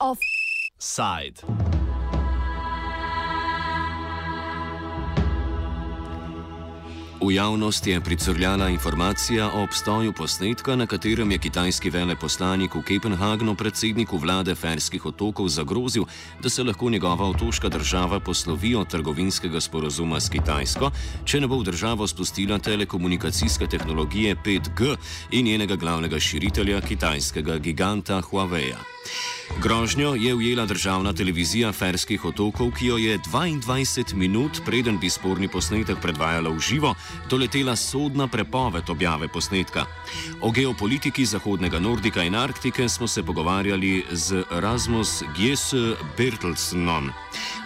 Offside. Javnost je pricrljala informacija o obstoju posnetka, na katerem je kitajski veleposlanik v Kopenhagnu predsedniku vlade Ferskih otokov zagrozil, da se lahko njegova otoška država poslovi od trgovinskega sporozuma s Kitajsko, če ne bo v državo spustila telekomunikacijske tehnologije 5G in njenega glavnega širitelja, kitajskega giganta Huawei. Grožnjo je ujela državna televizija Ferskih otokov, ki jo je 22 minut, preden bi sporni posnetek predvajala v živo, doletela sodna prepoved objave posnetka. O geopolitiki Zahodnega Nordika in Arktike smo se pogovarjali z Rasmus Gies Bertelsonom.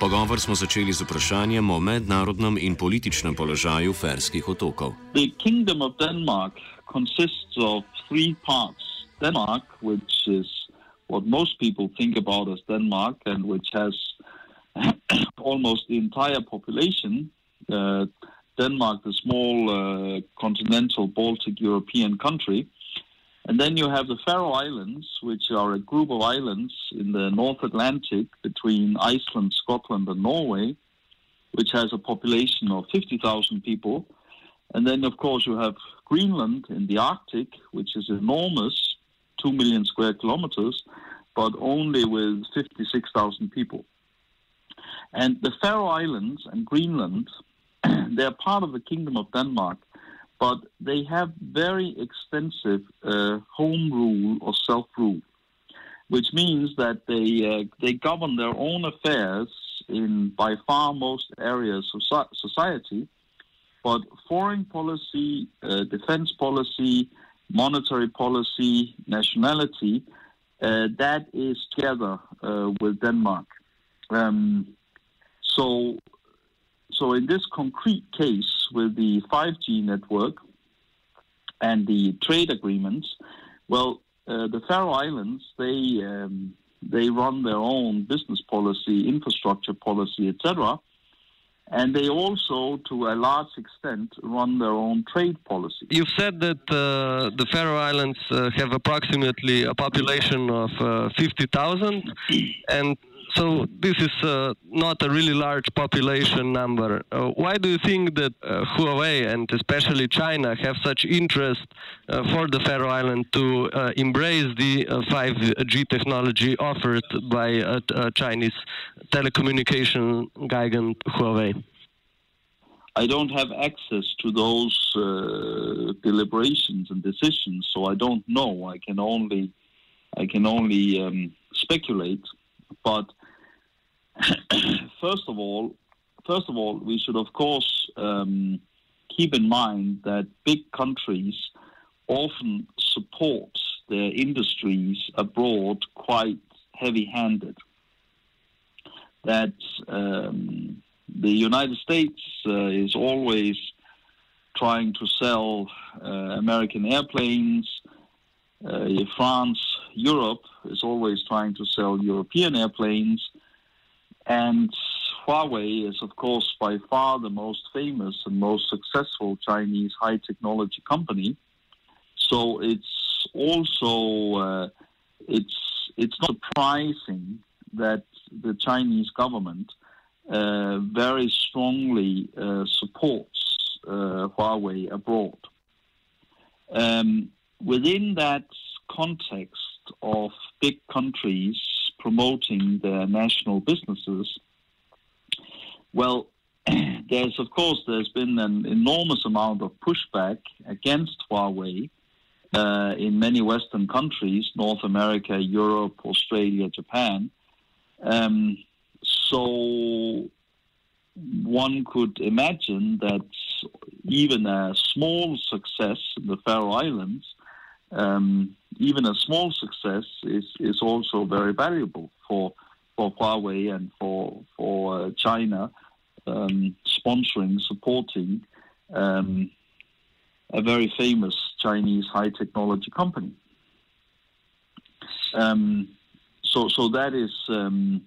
Pogovor smo začeli z vprašanjem o mednarodnem in političnem položaju Ferskih otokov. Denmark consists of three parts. Denmark, which is what most people think about as Denmark, and which has almost the entire population. Uh, Denmark, the small uh, continental Baltic European country. And then you have the Faroe Islands, which are a group of islands in the North Atlantic between Iceland, Scotland, and Norway, which has a population of 50,000 people. And then, of course, you have Greenland in the Arctic, which is enormous, 2 million square kilometers, but only with 56,000 people. And the Faroe Islands and Greenland, they're part of the Kingdom of Denmark, but they have very extensive uh, home rule or self rule, which means that they, uh, they govern their own affairs in by far most areas of society. But foreign policy, uh, defense policy, monetary policy, nationality, that is together uh, with Denmark. Um, so, so in this concrete case with the 5G network and the trade agreements, well, uh, the Faroe Islands they um, they run their own business policy, infrastructure policy, etc and they also, to a large extent, run their own trade policy. You've said that uh, the Faroe Islands uh, have approximately a population of uh, 50,000, and so this is uh, not a really large population number. Uh, why do you think that uh, Huawei and especially China have such interest uh, for the Faroe Island to uh, embrace the 5G uh, technology offered by a Chinese telecommunication gigant Huawei? I don't have access to those deliberations and decisions, so I don't know. I can only I can only um, speculate. But first of all, first of all, we should of course um, keep in mind that big countries often support their industries abroad quite heavy-handed. That um, the United States uh, is always trying to sell uh, American airplanes. Uh, France, Europe is always trying to sell European airplanes. And Huawei is, of course, by far the most famous and most successful Chinese high technology company. So it's also uh, it's it's not surprising that the Chinese government uh, very strongly uh, supports uh, Huawei abroad. Um, within that context of big countries promoting their national businesses, well, there's of course there's been an enormous amount of pushback against Huawei uh, in many Western countries, North America, Europe, Australia, Japan. Um, so one could imagine that even a small success in the Faroe Islands um, even a small success is, is also very valuable for for Huawei and for for uh, China um, sponsoring, supporting um, a very famous Chinese high technology company. Um, so so that is um,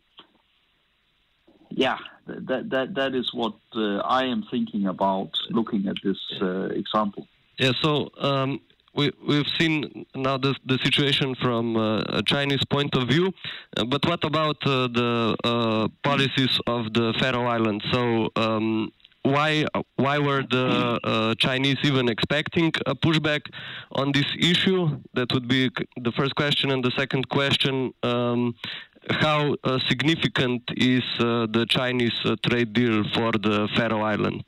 yeah that that that is what uh, I am thinking about looking at this uh, example. Yeah. So. We, we've seen now the, the situation from uh, a Chinese point of view, uh, but what about uh, the policies of the Faroe Islands? So, um, why why were the uh, Chinese even expecting a pushback on this issue? That would be the first question, and the second question: um, How uh, significant is uh, the Chinese trade deal for the Faroe Islands?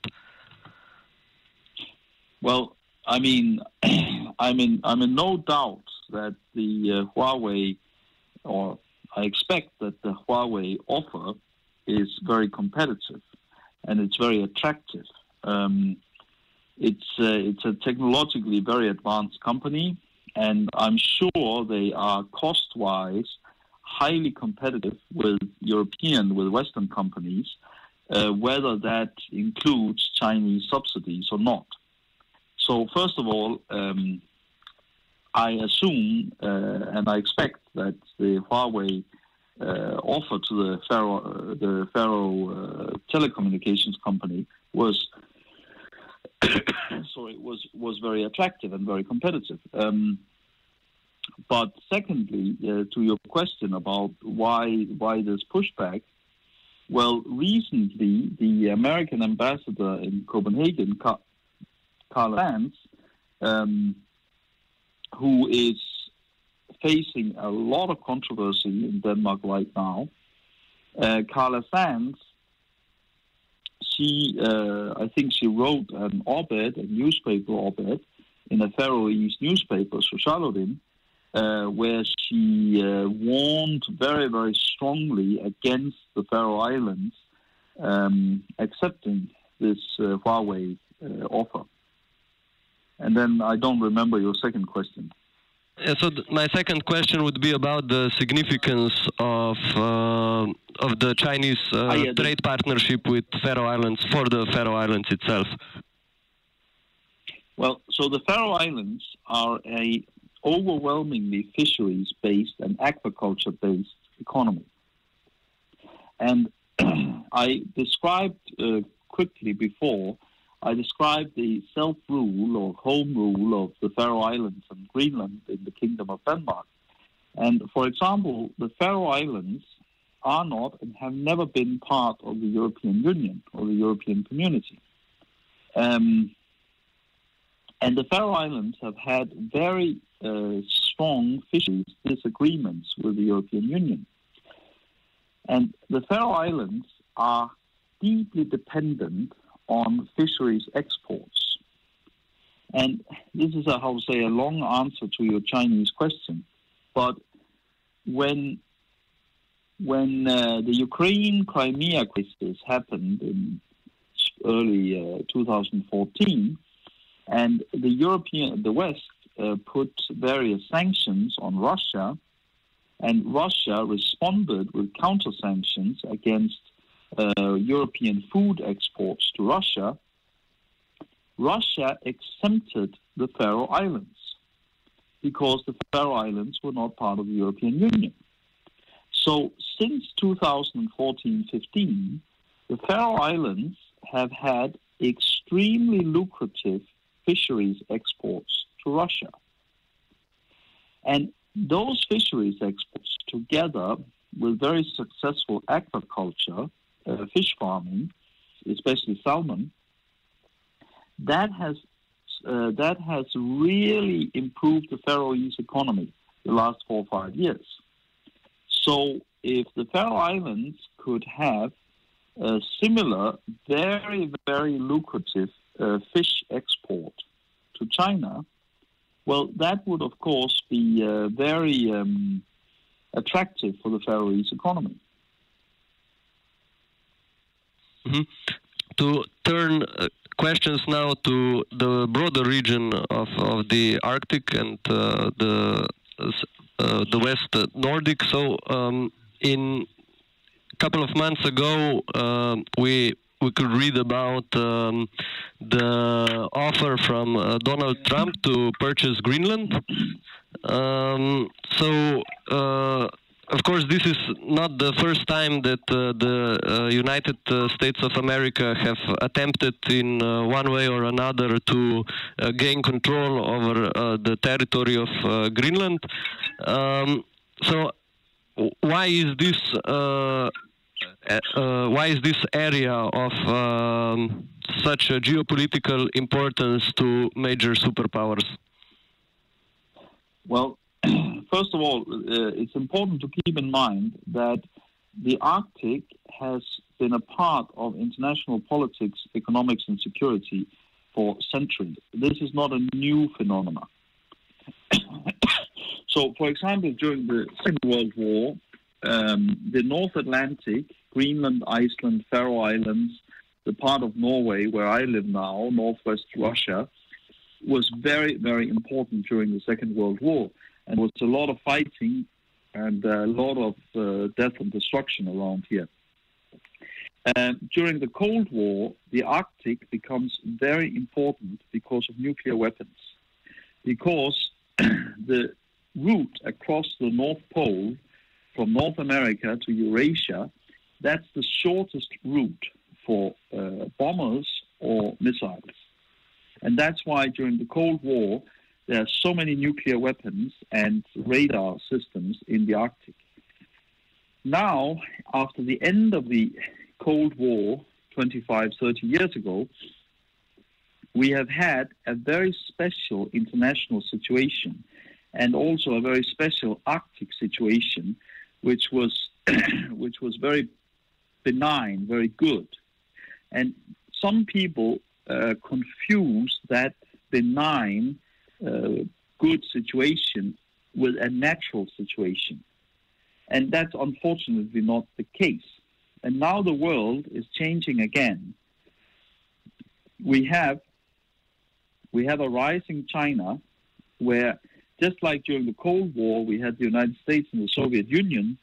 Well, I mean, I'm in I'm in no doubt that the uh, Huawei, or I expect that the Huawei offer is very competitive and it's very attractive. Um, it's uh, it's a technologically very advanced company, and I'm sure they are cost-wise highly competitive with European with Western companies, uh, whether that includes Chinese subsidies or not. So first of all. Um, I assume uh, and I expect that the Huawei uh, offer to the Faro, uh, the Faroe uh, telecommunications company was sorry was was very attractive and very competitive. Um, but secondly, uh, to your question about why why this pushback, well, recently the American ambassador in Copenhagen, Carla Sands, um, who is facing a lot of controversy in Denmark right now. Uh, Carla Sands, she, uh, I think she wrote an op-ed, a newspaper op-ed, in a Faroese newspaper, Sosialurin, uh, where she uh, warned very, very strongly against the Faroe Islands um, accepting this uh, Huawei uh, offer. And then I don't remember your second question. Yeah, so my second question would be about the significance of uh, of the Chinese uh, ah, yeah, trade partnership with Faroe Islands for the Faroe Islands itself. Well, so the Faroe Islands are a overwhelmingly fisheries-based and aquaculture-based economy, and I described uh, quickly before I described the self rule or home rule of the Faroe Islands and Greenland in the Kingdom of Denmark. And for example, the Faroe Islands are not and have never been part of the European Union or the European community. Um, and the Faroe Islands have had very uh, strong fisheries disagreements with the European Union. And the Faroe Islands are deeply dependent on fisheries exports. And this is, a, how to say, a long answer to your Chinese question. But when when uh, the Ukraine Crimea crisis happened in early uh, 2014, and the European, the West uh, put various sanctions on Russia, and Russia responded with counter sanctions against uh, European food exports to Russia, Russia exempted the Faroe Islands because the Faroe Islands were not part of the European Union. So since 2014-15, the Faroe Islands have had extremely lucrative fisheries exports to Russia. And those fisheries exports, together with very successful aquaculture, uh, fish farming, especially salmon, that has uh, that has really improved the Faroese economy the last four or five years. So if the Faroe Islands could have a similar, very, very lucrative uh, fish export to China, well, that would, of course, be uh, very um, attractive for the Faroese economy. Mm-hmm. To turn uh, questions now to the broader region of, of the Arctic and uh, the uh, the West Nordic. So, um, in a couple of months ago, uh, we we could read about um, the offer from uh, Donald Trump to purchase Greenland. Um, so, uh, of course, this is not the first time that uh, the uh, United uh, States of America have attempted, in uh, one way or another, to uh, gain control over uh, the territory of Greenland. Um, so, why is this? why is this area of um, such a geopolitical importance to major superpowers? Well, first of all, uh, it's important to keep in mind that the Arctic has been a part of international politics, economics, and security for centuries. This is not a new phenomenon. so, for example, during the Second World War, um, the North Atlantic, Greenland, Iceland, Faroe Islands, the part of Norway where I live now, northwest Russia, was very, very important during the Second World War and was a lot of fighting and a lot of uh, death and destruction around here. during the Cold War, the Arctic becomes very important because of nuclear weapons, because the route across the North Pole from North America to Eurasia, that's the shortest route for uh, bombers or missiles. And that's why during the Cold War, there are so many nuclear weapons and radar systems in the Arctic. Now, after the end of the Cold War 25, 30 years ago, we have had a very special international situation and also a very special Arctic situation, which was, which was very benign, very good. And some people uh, confuse that benign uh, good situation with a natural situation. And that's unfortunately not the case. And now the world is changing again. We have we have a rising China where just like during the Cold War we had the United States and the Soviet Union,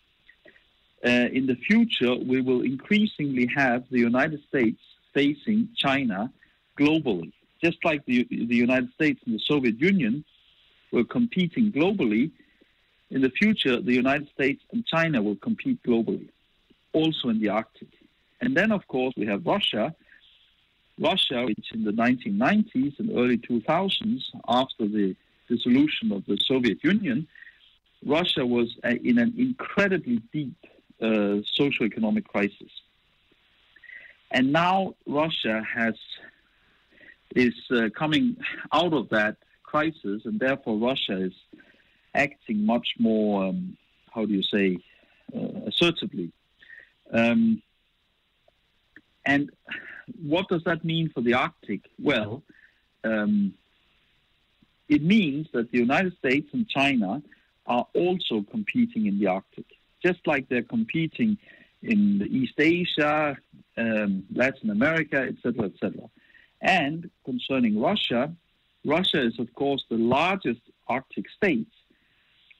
uh, in the future we will increasingly have the United States facing China globally just like the, the United States and the Soviet Union were competing globally, in the future, the United States and China will compete globally, also in the Arctic. And then, of course, we have Russia. Russia, which in the 1990s and early 2000s, after the dissolution of the Soviet Union, Russia was in an incredibly deep uh, socio-economic crisis. And now Russia has is uh, coming out of that crisis, and therefore Russia is acting much more, um, how do you say, uh, assertively. Um, and what does that mean for the Arctic? Well, um, it means that the United States and China are also competing in the Arctic, just like they're competing in East Asia, um, Latin America, etc., etc. And concerning Russia, Russia is, of course, the largest Arctic state.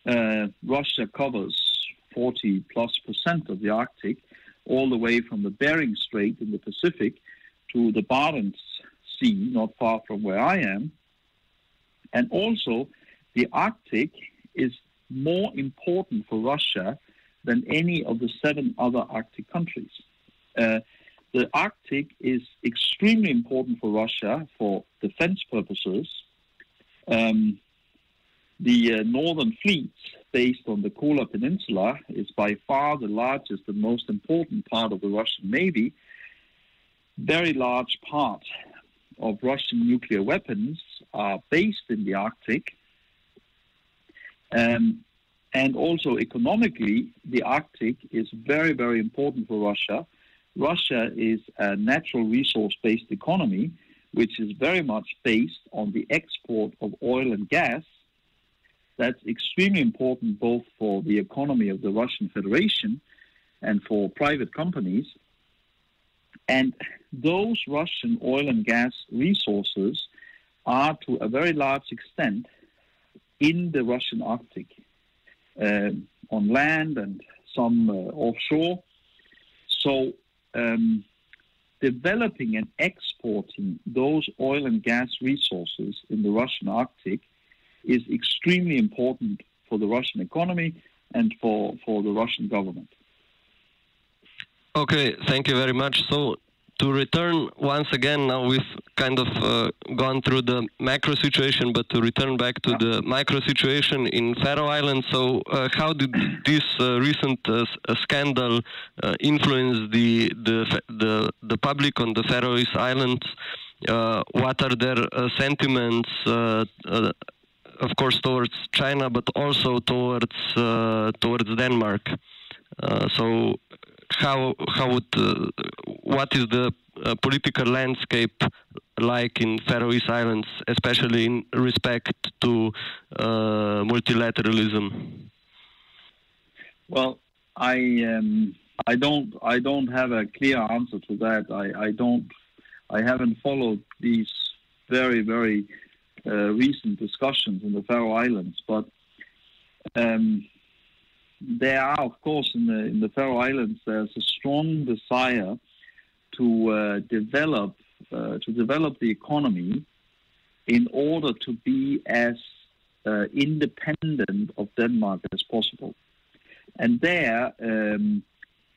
Uh, Russia covers 40 plus percent of the Arctic, all the way from the Bering Strait in the Pacific to the Barents Sea, not far from where I am. And also, the Arctic is more important for Russia than any of the seven other Arctic countries. Uh, the Arctic is extremely important for Russia for defense purposes. Um, the uh, northern fleet, based on the Kola Peninsula, is by far the largest and most important part of the Russian Navy. Very large part of Russian nuclear weapons are based in the Arctic. Um, and also economically, the Arctic is very, very important for Russia Russia is a natural resource based economy, which is very much based on the export of oil and gas. That's extremely important both for the economy of the Russian Federation and for private companies. And those Russian oil and gas resources are to a very large extent in the Russian Arctic, uh, on land and some uh, offshore. So um, developing and exporting those oil and gas resources in the Russian Arctic is extremely important for the Russian economy and for, for the Russian government. Okay, thank you very much. So, to return once again, now we've kind of uh, gone through the macro situation, but to return back to the micro situation in Faroe Islands. So, uh, how did this uh, recent uh, uh, scandal uh, influence the, the the the public on the Faroe Islands? what are their sentiments? of course, towards China, but also towards towards Denmark. so, how how would uh, what is the uh, political landscape like in Faroe Islands, especially in respect to uh, multilateralism? Well, I um, I don't I don't have a clear answer to that. I, I don't I haven't followed these very very uh, recent discussions in the Faroe Islands, but um, there are, of course, in the in the Faroe Islands, there's a strong desire to uh, develop uh, to develop the economy in order to be as uh, independent of Denmark as possible. And there, um,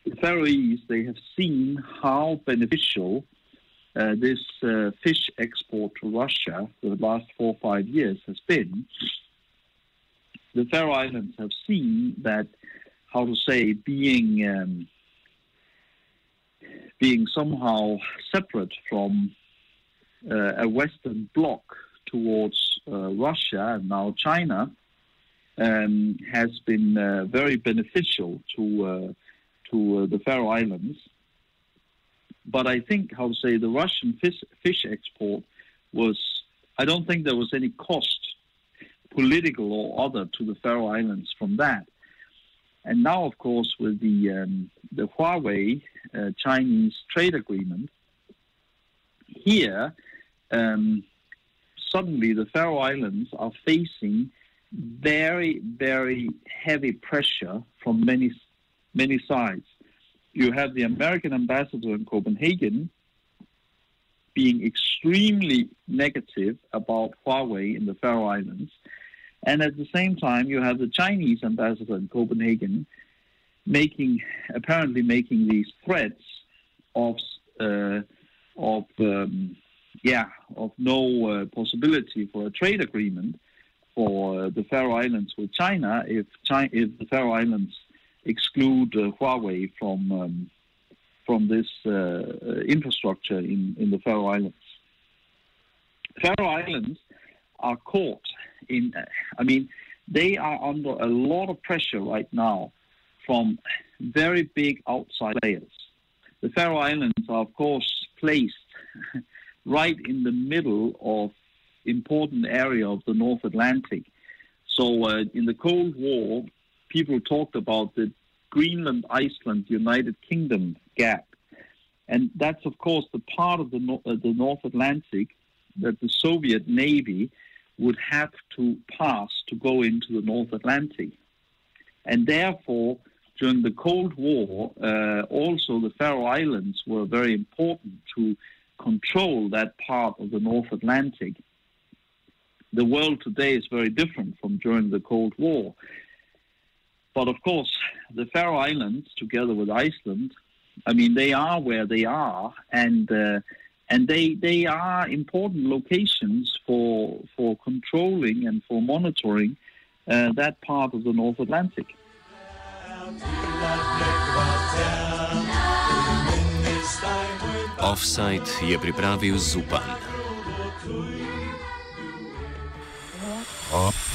the Faroese they have seen how beneficial uh, this uh, fish export to Russia for the last four or five years has been the Faroe Islands have seen that, how to say, being um, being somehow separate from uh, a Western bloc towards uh, Russia and now China um, has been uh, very beneficial to uh, to uh, the Faroe Islands. But I think, how to say, the Russian fish, fish export was. I don't think there was any cost political or other to the Faroe Islands from that. And now, of course, with the um, the Huawei uh, Chinese trade agreement, here um, suddenly the Faroe Islands are facing very very heavy pressure from many many sides. You have the American ambassador in Copenhagen being extremely negative about Huawei in the Faroe Islands. And at the same time, you have the Chinese ambassador in Copenhagen making, apparently making these threats of, uh, of um, yeah, of no uh, possibility for a trade agreement for uh, the Faroe Islands with China if, China, if the Faroe Islands exclude uh, Huawei from um, from this uh, infrastructure in, in the Faroe Islands. Faroe Islands are caught in, I mean, they are under a lot of pressure right now from very big outside players. The Faroe Islands are, of course, placed right in the middle of important area of the North Atlantic. So uh, in the Cold War, people talked about the Greenland, Iceland, United Kingdom gap. And that's, of course, the part of the, uh, the North Atlantic that the Soviet Navy would have to pass to go into the North Atlantic. And therefore, during the Cold War, uh, also the Faroe Islands were very important to control that part of the North Atlantic. The world today is very different from during the Cold War. But of course, the Faroe Islands, together with Iceland, I mean, they are where they are, and uh, and they they are important locations for for controlling and for monitoring uh, that part of the North Atlantic. Offside je pripravil Zupan. Off.